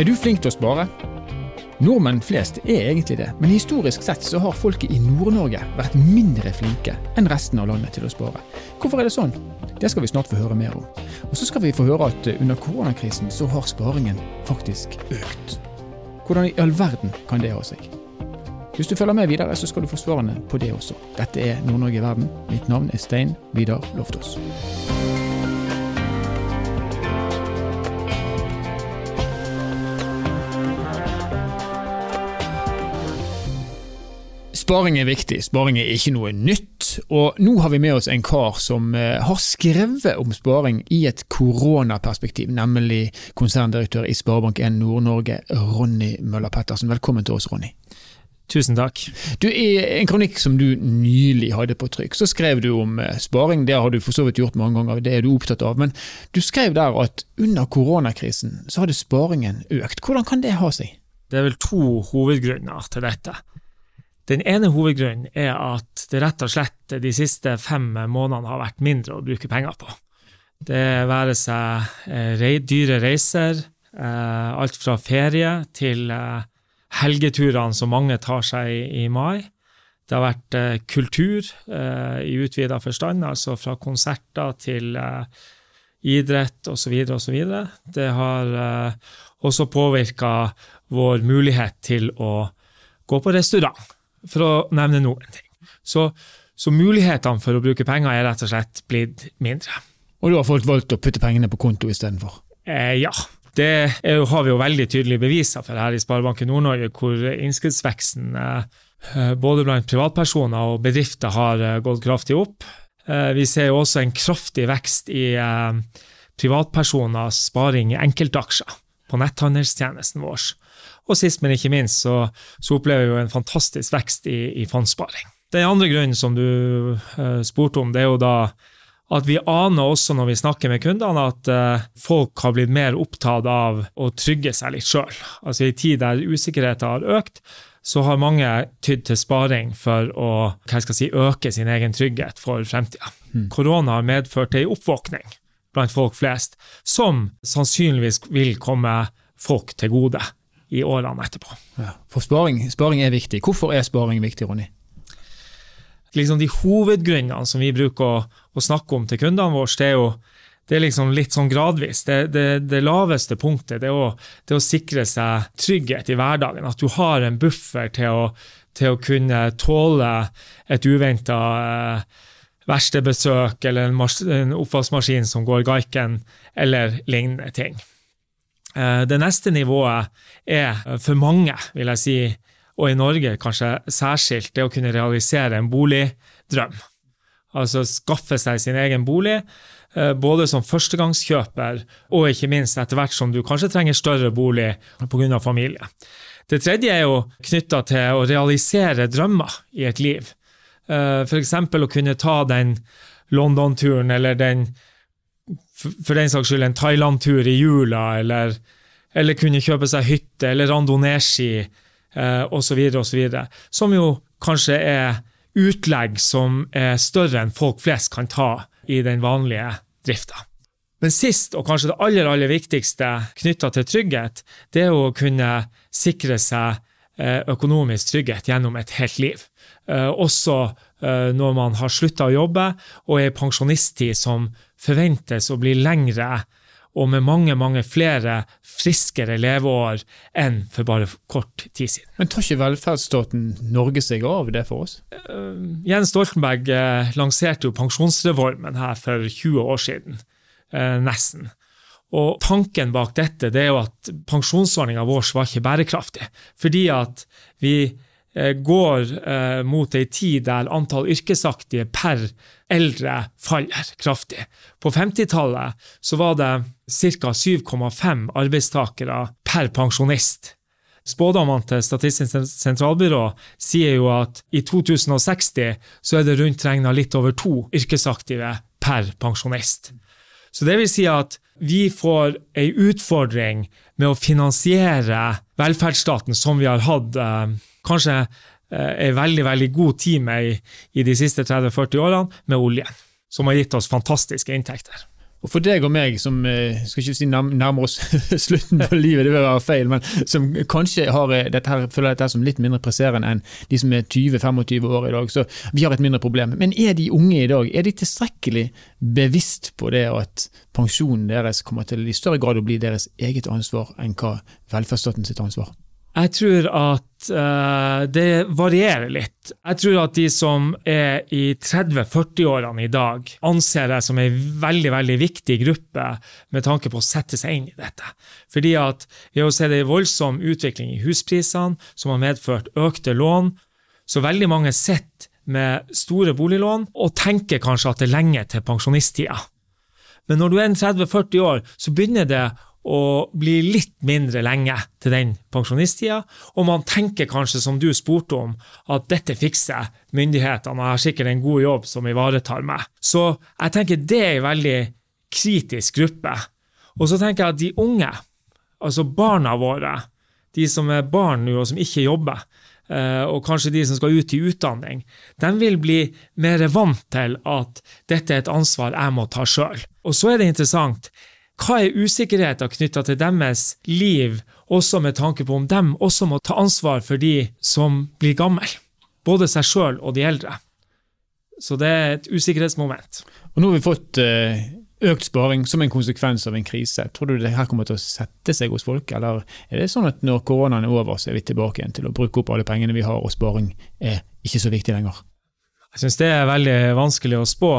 Er du flink til å spare? Nordmenn flest er egentlig det, men historisk sett så har folket i Nord-Norge vært mindre flinke enn resten av landet til å spare. Hvorfor er det sånn? Det skal vi snart få høre mer om. Og så skal vi få høre at under koronakrisen så har sparingen faktisk økt. Hvordan i all verden kan det ha seg? Hvis du følger med videre, så skal du få svarene på det også. Dette er Nord-Norge i verden. Mitt navn er Stein Vidar Loftaas. Sparing er viktig, sparing er ikke noe nytt. Og nå har vi med oss en kar som eh, har skrevet om sparing i et koronaperspektiv, nemlig konserndirektør i Sparebank1 Nord-Norge, Ronny Møller Pettersen. Velkommen til oss, Ronny. Tusen takk. Du, I en kronikk som du nylig hadde på trykk, så skrev du om eh, sparing. Det har du for så vidt gjort mange ganger, det er du opptatt av. Men du skrev der at under koronakrisen så hadde sparingen økt. Hvordan kan det ha seg? Det er vel to hovedgrunner til dette. Den ene hovedgrunnen er at det rett og slett de siste fem månedene har vært mindre å bruke penger på. Det være seg eh, dyre reiser, eh, alt fra ferie til eh, helgeturene som mange tar seg i, mai. Det har vært kultur i utvida forstand, altså fra konserter til idrett osv. osv. Det har også påvirka vår mulighet til å gå på restaurant for å nevne noen ting. Så, så, mulighetene for å bruke penger er rett og slett blitt mindre. Og da har folk valgt å putte pengene på konto istedenfor? Eh, ja. Det er, har vi jo veldig tydelige beviser for her i Sparebanken Nord-Norge, hvor innskuddsveksten eh, eh, både blant privatpersoner og bedrifter har eh, gått kraftig opp. Eh, vi ser jo også en kraftig vekst i eh, privatpersoners sparing i enkeltaksjer på netthandelstjenesten vår. Og sist, men ikke minst, så, så opplever vi jo en fantastisk vekst i, i fondssparing. Den andre grunnen som du uh, spurte om, det er jo da at vi aner også når vi snakker med kundene, at uh, folk har blitt mer opptatt av å trygge seg litt sjøl. Altså I en tid der usikkerheten har økt, så har mange tydd til sparing for å si, øke sin egen trygghet for fremtida. Mm. Korona har medført ei oppvåkning blant folk flest, som sannsynligvis vil komme folk til gode i årene etterpå. Ja, for sparing, sparing, er viktig. Hvorfor er sparing viktig, Ronny? Liksom de hovedgrunnene som vi bruker å, å snakke om til kundene våre, det er jo det er liksom litt sånn gradvis. Det, det, det laveste punktet det er, å, det er, å, sikre seg trygghet i hverdagen. At du har en buffer til å, til å kunne tåle et uventa eh, verkstedbesøk eller en, en oppvaskmaskin som går gaiken, eller lignende ting. Eh, det neste nivået er eh, for mange, vil jeg si, og i Norge kanskje særskilt, det å kunne realisere en boligdrøm. Altså skaffe seg sin egen bolig, eh, både som førstegangskjøper og ikke minst etter hvert som du kanskje trenger større bolig pga. familie. Det tredje er jo knytta til å realisere drømmer i et liv. F.eks. å kunne ta den London-turen eller den for den saks skyld en Thailand-tur i jula, eller, eller, kunne kjøpe seg hytte eller randonee-ski eh, osv., osv. Som jo kanskje er utlegg som er større enn folk flest kan ta i den vanlige drifta. Men sist, og kanskje det aller, aller viktigste knytta til trygghet, det er å kunne sikre seg eh, økonomisk trygghet gjennom et helt liv. Eh, også når man har slutta å jobbe og er i pensjonisttid som forventes å bli lengre og med mange mange flere friskere leveår enn for bare kort tid siden. Men tar ikke velferdsstaten Norge seg av det for oss? Uh, Jens Stoltenberg uh, lanserte jo pensjonsreformen her for 20 år siden, uh, nesten. Og Tanken bak dette det er jo at pensjonsordninga vår var ikke bærekraftig. Fordi at vi Eh, går eh, mot ei tid der antall yrkesaktige per eldre faller kraftig. På 50-tallet var det ca. 7,5 arbeidstakere per pensjonist. Spådommene til Statistisk sentralbyrå sier jo at i 2060 så er det rundt regna litt over to yrkesaktive per pensjonist. Så det vil si at vi får ei utfordring med å finansiere velferdsstaten som vi har hatt eh, kanskje eh, en veldig veldig god time i, i de siste 30-40 årene med oljen, som har gitt oss fantastiske inntekter. Og for deg og meg som eh, skal ikke si nærmer oss slutten på livet, det vil være feil, men som kanskje har eh, dette her, føler dette som litt mindre presserende enn de som er 20-25 år i dag, så vi har et mindre problem. Men er de unge i dag er de tilstrekkelig bevisst på det at pensjonen deres kommer til i større grad å bli deres eget ansvar enn hva velferdsstaten sitt ansvar? Jeg tror at uh, det varierer litt. Jeg tror at de som er i 30-40-årene i dag, anser det som en veldig veldig viktig gruppe med tanke på å sette seg inn i dette. Fordi at vi har sett en voldsom utvikling i husprisene som har medført økte lån. Så veldig mange sitter med store boliglån og tenker kanskje at det er lenge til pensjonisttida. Men når du er 30-40 år, så begynner det og blir litt mindre lenge til den pensjonisttida. Og man tenker kanskje, som du spurte om, at dette fikser myndighetene, og jeg har sikkert en god jobb som ivaretar meg. Så jeg tenker det er en veldig kritisk gruppe. Og så tenker jeg at de unge, altså barna våre, de som er barn nå og som ikke jobber, eh, og kanskje de som skal ut i utdanning, de vil bli mer vant til at dette er et ansvar jeg må ta sjøl. Og så er det interessant, hva er usikkerheten knytta til deres liv, også med tanke på om de også må ta ansvar for de som blir gamle? Både seg sjøl og de eldre. Så det er et usikkerhetsmoment. Og Nå har vi fått eh, økt sparing som en konsekvens av en krise. Tror du det her kommer til å sette seg hos folk, eller er det sånn at når koronaen er over, så er vi tilbake igjen til å bruke opp alle pengene vi har, og sparing er ikke så viktig lenger? Jeg syns det er veldig vanskelig å spå.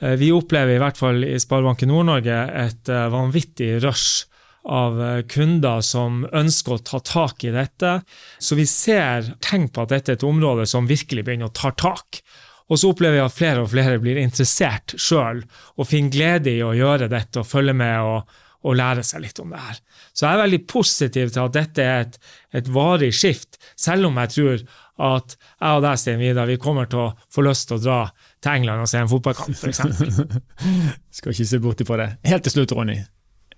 Eh, vi opplever i hvert fall i Sparebanken Nord-Norge et eh, vanvittig rush av eh, kunder som ønsker å ta tak i dette. Så vi ser tegn på at dette er et område som virkelig begynner å ta tak. Og så opplever vi at flere og flere blir interessert sjøl og finner glede i å gjøre dette og følge med og, og lære seg litt om det her. Så jeg er veldig positiv til at dette er et, et varig skift, selv om jeg tror at jeg og deg, Stein Vidar, vi kommer til å få lyst til å dra til England og se en fotballkamp, f.eks. Skal ikke se bort ifra det. Helt til slutt, Ronny.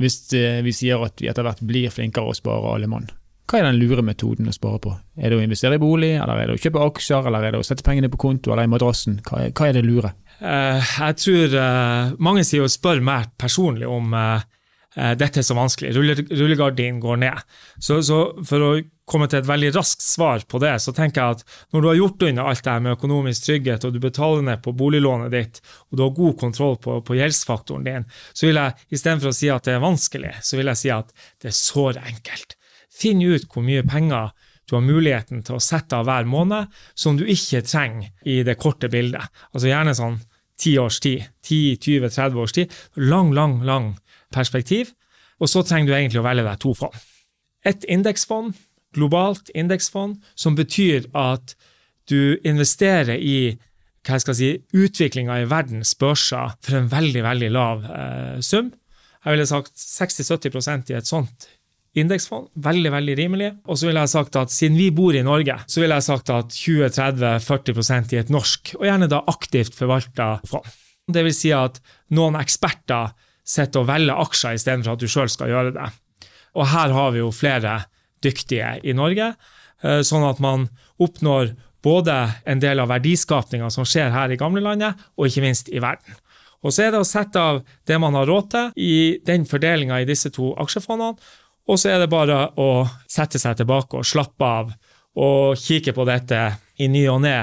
Hvis eh, vi sier at vi etter hvert blir flinkere å spare alle mann, hva er den lure metoden å spare på? Er det å investere i bolig, eller er det å kjøpe aksjer, eller er det å sette pengene på konto eller i madrassen? Hva er, hva er det lure? Uh, jeg tror uh, mange sier å spørre meg personlig om uh, dette er så vanskelig. Rullegardinen går ned. Så, så, for å komme til et veldig raskt svar på det, så tenker jeg at når du har gjort unna alt det her med økonomisk trygghet, og du betaler ned på boliglånet ditt, og du har god kontroll på, på gjeldsfaktoren din, så vil jeg istedenfor å si at det er vanskelig, så vil jeg si at det er såre enkelt. Finn ut hvor mye penger du har muligheten til å sette av hver måned som du ikke trenger i det korte bildet. Altså gjerne sånn ti års tid, 10-20-30 års tid. Lang, lang, lang perspektiv. Og så trenger du egentlig å velge deg to fond. Et indeksfond globalt indeksfond, som betyr at du investerer i hva skal si, utviklinga i verdens børser for en veldig veldig lav eh, sum. Jeg ville sagt 60-70% i et sånt indeksfond. Veldig veldig rimelig. Og så ville jeg sagt at siden vi bor i Norge, så ville jeg sagt at 20-30-40% i et norsk, og gjerne da aktivt forvalta fond. Det vil si at noen eksperter sitter og velger aksjer istedenfor at du sjøl skal gjøre det. Og her har vi jo flere dyktige i Norge, eh, sånn at man oppnår både en del av verdiskapninga som skjer her i gamlelandet, og ikke minst i verden. Og Så er det å sette av det man har råd til i den fordelinga i disse to aksjefondene, og så er det bare å sette seg tilbake og slappe av og kikke på dette i ny og ne,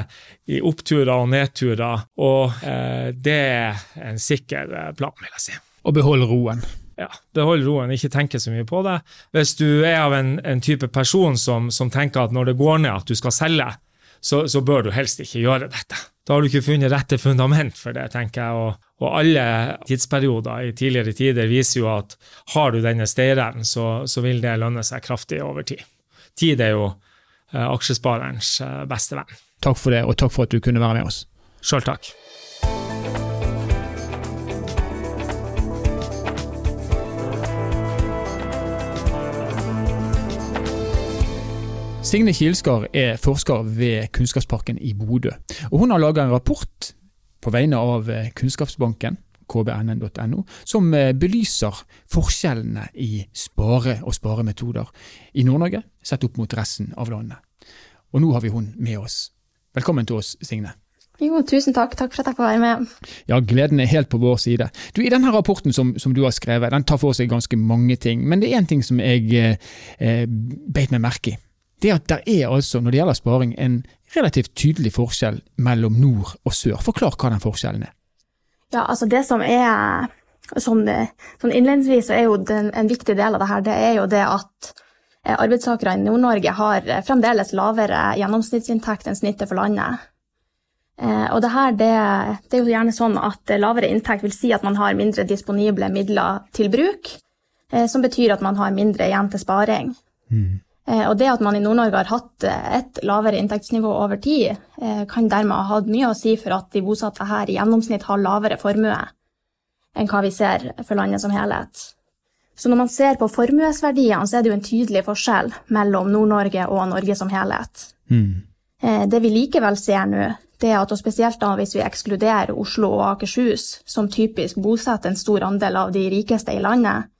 i oppturer og nedturer. Og eh, det er en sikker eh, plan, vil jeg si. Og beholde roen ja, behold roen, ikke tenke så mye på det. Hvis du er av en, en type person som, som, tenker at når det går ned at du skal selge, så, så, bør du helst ikke gjøre dette. Da har du ikke funnet rette fundament for det, tenker jeg. Og, og alle tidsperioder i tidligere tider viser jo at har du denne stayerevnen, så, så, vil det lønne seg kraftig over tid. Tid er jo eh, aksjesparerens eh, beste venn. Takk for det, og takk for at du kunne være med oss. Sjøl takk. Signe Kilskar er forsker ved Kunnskapsparken i Bodø. Og Hun har laga en rapport på vegne av eh, Kunnskapsbanken kbnn.no, som eh, belyser forskjellene i spare- og sparemetoder i Nord-Norge sett opp mot resten av landet. Og nå har vi hun med oss. Velkommen til oss, Signe. Jo, tusen takk. Takk for at jeg får være med. Ja, gleden er helt på vår side. Du, I denne rapporten som, som, du har skrevet, den tar for seg ganske mange ting, men det er én ting som jeg eh, beit meg merke i. Det at det er altså, når det gjelder sparing, en relativt tydelig forskjell mellom nord og sør. Forklar hva den forskjellen er. Ja, altså det som er sånn, sånn innledningsvis så er jo den, en viktig del av det her, det er jo det at eh, arbeidstakere i Nord-Norge har fremdeles lavere gjennomsnittsinntekt enn snittet for landet. Eh, og det her, det, det, er jo gjerne sånn at lavere inntekt vil si at man har mindre disponible midler til bruk, eh, som betyr at man har mindre igjen til sparing. Mm. Eh, og det at man i Nord-Norge har hatt et lavere inntektsnivå over tid, kan dermed ha hatt mye å si for at de bosatte her i gjennomsnitt har lavere formue enn hva vi ser for landet som helhet. Så når man ser på formuesverdiene, så er det jo en tydelig forskjell mellom Nord-Norge og Norge som helhet. Mm. Det vi likevel ser nå, det er at, og spesielt da hvis vi ekskluderer Oslo og Akershus, som typisk bosetter en stor andel av de rikeste i landet, eh,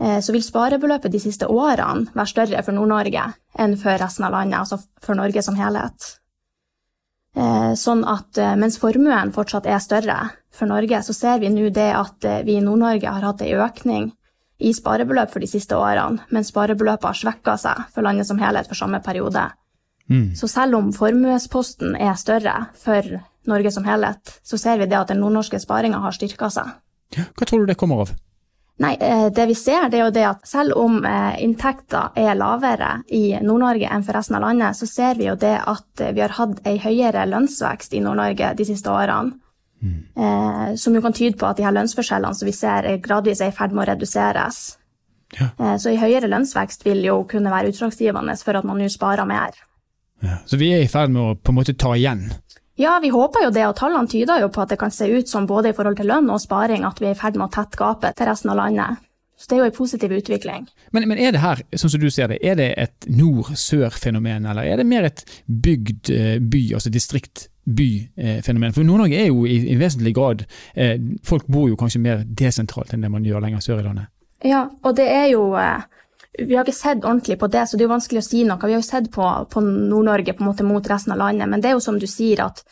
så vil sparebeløpet de siste årene være større for Nord-Norge enn for resten av landet, altså for Norge som helhet. Eh, sånn at eh, mens formuen fortsatt er større for Norge, så ser vi nå det at vi i Nord-Norge har hatt en økning i sparebeløp for de siste årene, mens sparebeløpet har svekka seg for landet som helhet for samme periode. Mm. Så selv om formuesposten er større for Norge som helhet, så ser vi det at den nordnorske sparinga har styrka seg. Hva tror du det kommer av? Nei, eh, Det vi ser, det er jo det at selv om eh, inntekter er lavere i Nord-Norge enn for resten av landet, så ser vi jo det at eh, vi har hatt ei høyere lønnsvekst i Nord-Norge de siste årene. Mm. Som jo kan tyde på at de her lønnsforskjellene som vi ser gradvis er i ferd med å reduseres. Ja. Så en høyere lønnsvekst vil jo kunne være utslagsgivende for at man nå sparer mer. Ja, så vi er i ferd med å på en måte ta igjen? Ja, vi håper jo det, og tallene tyder jo på at det kan se ut som både i forhold til lønn og sparing at vi er i ferd med å tette gapet til resten av landet. Så det er jo en positiv utvikling. Men, men er det her, sånn som du ser det, er det et nord-sør-fenomen, eller er det mer et bygd eh, by, altså distrikt? byfenomen. For Nord-Norge er jo i, i vesentlig grad eh, Folk bor jo kanskje mer desentralt enn det man gjør lenger sør i landet? Ja, og det er jo eh, vi har ikke sett ordentlig på det, så det er jo vanskelig å si noe. Vi har jo sett på, på Nord-Norge på en måte mot resten av landet, men det er jo som du sier at,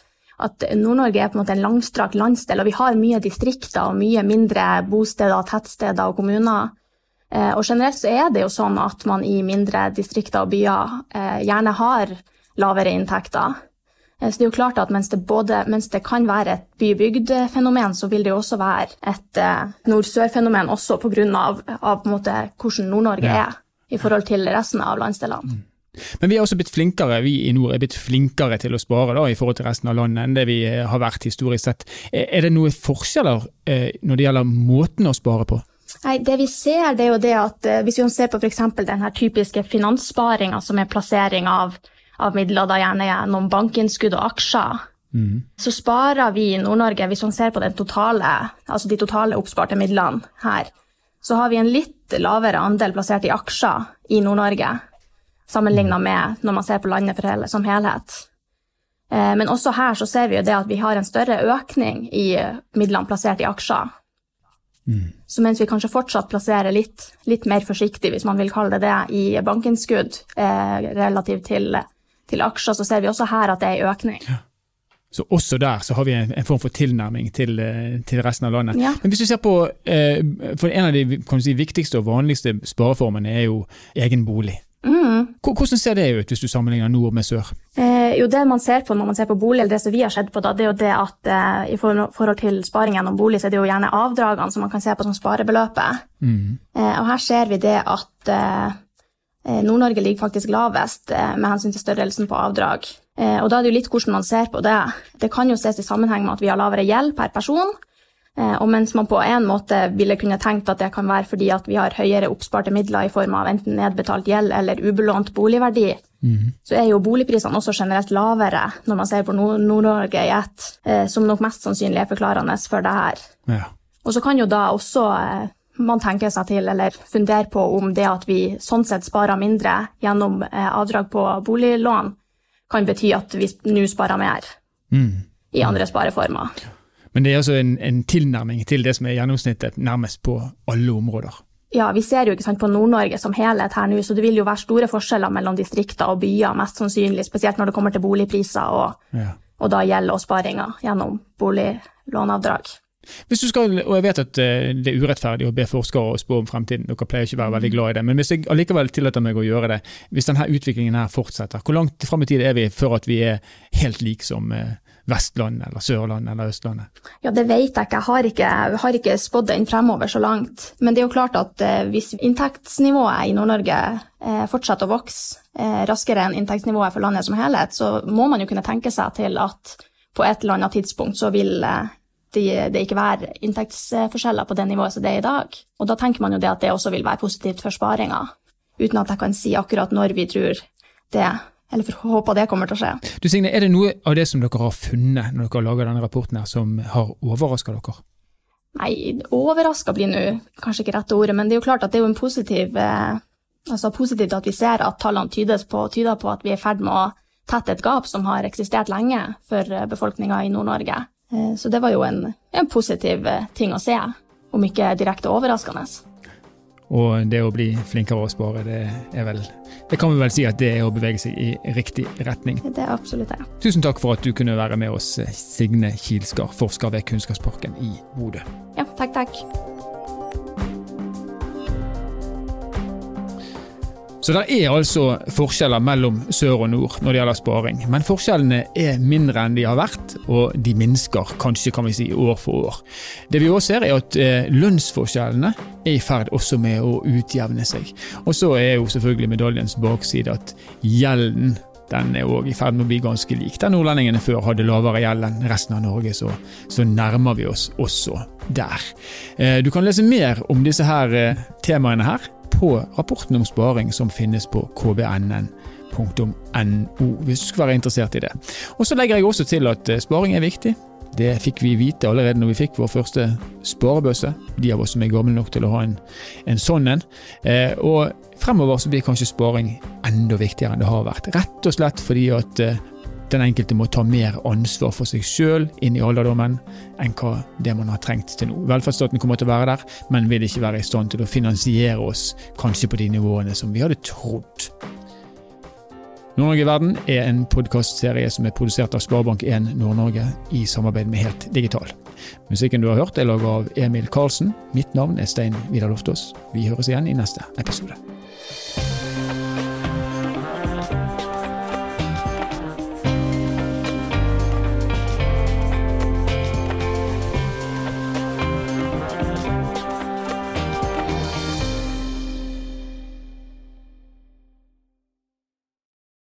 at Nord-Norge er på en måte en langstrakt landsdel, og vi har mye distrikter og mye mindre bosteder, tettsteder og kommuner. Eh, og generelt så er det jo sånn at man i mindre distrikter og byer eh, gjerne har lavere inntekter. Eh, så det er jo klart at mens det, både, mens det kan være et by-bygd-fenomen, så vil det jo også være et eh, nord-sør-fenomen også pga. Av, av hvordan Nord-Norge ja. er i forhold til resten av landsdelene. Mm. Men vi er også blitt flinkere, vi i nord er blitt flinkere til å spare da, i forhold til resten av landet enn det vi eh, har vært historisk sett. Er det noen forskjeller når det gjelder måten å spare på? Nei, det vi ser, det er jo det at hvis vi ser på f.eks. den her typiske finanssparinga som er plassering av, av midler, da gjerne gjennom bankinnskudd og aksjer, mm. så sparer vi i Nord-Norge, hvis man ser på totale, altså de totale oppsparte midlene her, så har vi en litt lavere andel plassert i aksjer i Nord-Norge, sammenligna mm. med når man ser på landet hele, som helhet. Eh, men også her så ser vi jo det at vi har en større økning i midlene plassert i aksjer. Mm. Så mens vi kanskje fortsatt plasserer litt, litt, mer forsiktig, hvis man vil kalle det det, i bankinnskudd eh, relativt til, til, aksjer, så ser vi også her at det er en økning. Ja. Så også der så har vi en, en form for tilnærming til, eh, til, resten av landet. Ja. Men hvis du ser på, eh, for En av de si, viktigste og vanligste spareformene er jo egen bolig. Mm. Hvordan ser det ut hvis du sammenligner nord med sør? Eh, jo, Det man ser på når man ser på bolig, eller det som vi har sett på, da, det er jo det at eh, i forhold til sparing gjennom bolig, så er det jo gjerne avdragene som man kan se på som sparebeløpet. Mm. Eh, og her ser vi det at eh, Nord-Norge ligger faktisk lavest med hensyn til størrelsen på avdrag. Eh, og da er det jo litt hvordan man ser på det. Det kan jo ses i sammenheng med at vi har lavere gjeld per person. Eh, og mens man på en måte ville kunne tenkt at det kan være fordi at vi har høyere oppsparte midler i form av enten nedbetalt gjeld eller ubelånt boligverdi, mm. så er jo boligprisene også generelt lavere når man ser på Nord-Norge i ett, eh, som nok mest sannsynlig er forklarende for det her. Ja. Og så kan jo da også man tenker seg til eller funderer på om det at vi sånn sett sparer mindre gjennom avdrag på boliglån, kan bety at vi nå sparer mer mm. i andre spareformer. Men det er altså en, en, tilnærming til det som er gjennomsnittet nærmest på alle områder? Ja, vi ser jo ikke sant, på Nord-Norge som helhet her nå, så det vil jo være store forskjeller mellom distrikter og byer, mest sannsynlig, spesielt når det kommer til boligpriser og, ja. og da gjelder og sparinga gjennom boliglåneavdrag. Hvis du skal, og Jeg vet at eh, det er urettferdig å be forskere å spå om fremtiden, dere pleier ikke å være veldig glad i det, men hvis jeg allikevel tillater meg å gjøre det, hvis denne utviklingen her fortsetter, hvor langt fram i tid er vi før at vi er helt like som eh, Vestlandet eller Sørlandet eller Østlandet? Ja, Det vet jeg ikke. Jeg har ikke, ikke spådd den fremover så langt. Men det er jo klart at eh, hvis inntektsnivået i Nord-Norge fortsetter å vokse raskere enn inntektsnivået for landet som helhet, så må man jo kunne tenke seg til at på et eller annet tidspunkt så vil det, det ikke være inntektsforskjeller på det nivået som det er i dag. Og da tenker man jo det at det også vil være positivt for sparinga, uten at jeg kan si akkurat når vi tror det, eller for håper det kommer til å skje. Du Signe, Er det noe av det som dere har funnet når dere har laget denne rapporten her, som har overraska dere? Nei, overraska blir nå kanskje ikke rette ordet, men det er jo klart at det er jo en positiv eh, altså positivt at vi ser at tallene tyder på, tyder på at vi er i ferd med å tette et gap som har eksistert lenge for eh, befolkninga i Nord-Norge. Eh, så det var jo en, en, positiv eh, ting å se, om ikke direkte overraskende. Og det å bli flinkere å spare, det er vel Det kan vi vel si at det er å bevege seg i riktig retning. Det er absolutt det. Tusen takk for at du kunne være med oss, Signe Kilskar, forsker ved Kunnskapsparken i Bodø. Ja, takk, takk. Så det er altså forskjeller mellom sør og nord når det gjelder sparing. Men forskjellene er mindre enn de har vært, og de minsker kanskje kan vi si år for år. Det vi også ser er at eh, lønnsforskjellene er i ferd også med å utjevne seg. Og så er jo selvfølgelig medaljens bakside at gjelden den er òg i ferd med å bli ganske lik. Der nordlendingene før hadde lavere gjeld enn resten av Norge, så, så, nærmer vi oss også der. Eh, du kan lese mer om disse her eh, temaene her på rapporten om sparing som finnes på kbnn.no, hvis du skulle være interessert i det. Og Så legger jeg også til at eh, sparing er viktig. Det fikk vi vite allerede når vi fikk vår første sparebøsse, de av oss som er gamle nok til å ha en, en sånn en. Eh, og fremover så blir kanskje sparing enda viktigere enn det har vært. Rett og slett fordi at eh, den enkelte må ta mer ansvar for seg sjøl inn i alderdommen enn hva det man har trengt til nå. Velferdsstaten kommer til å være der, men vil ikke være i stand til å finansiere oss kanskje på de nivåene som vi hadde trodd. Nord-Norge i verden er en podkastserie som er produsert av Sparebank1 Nord-Norge i samarbeid med Helt Digital. Musikken du har hørt er laget av Emil Karlsen. Mitt navn er Stein Vidar Loftaas. Vi høres igjen i neste episode.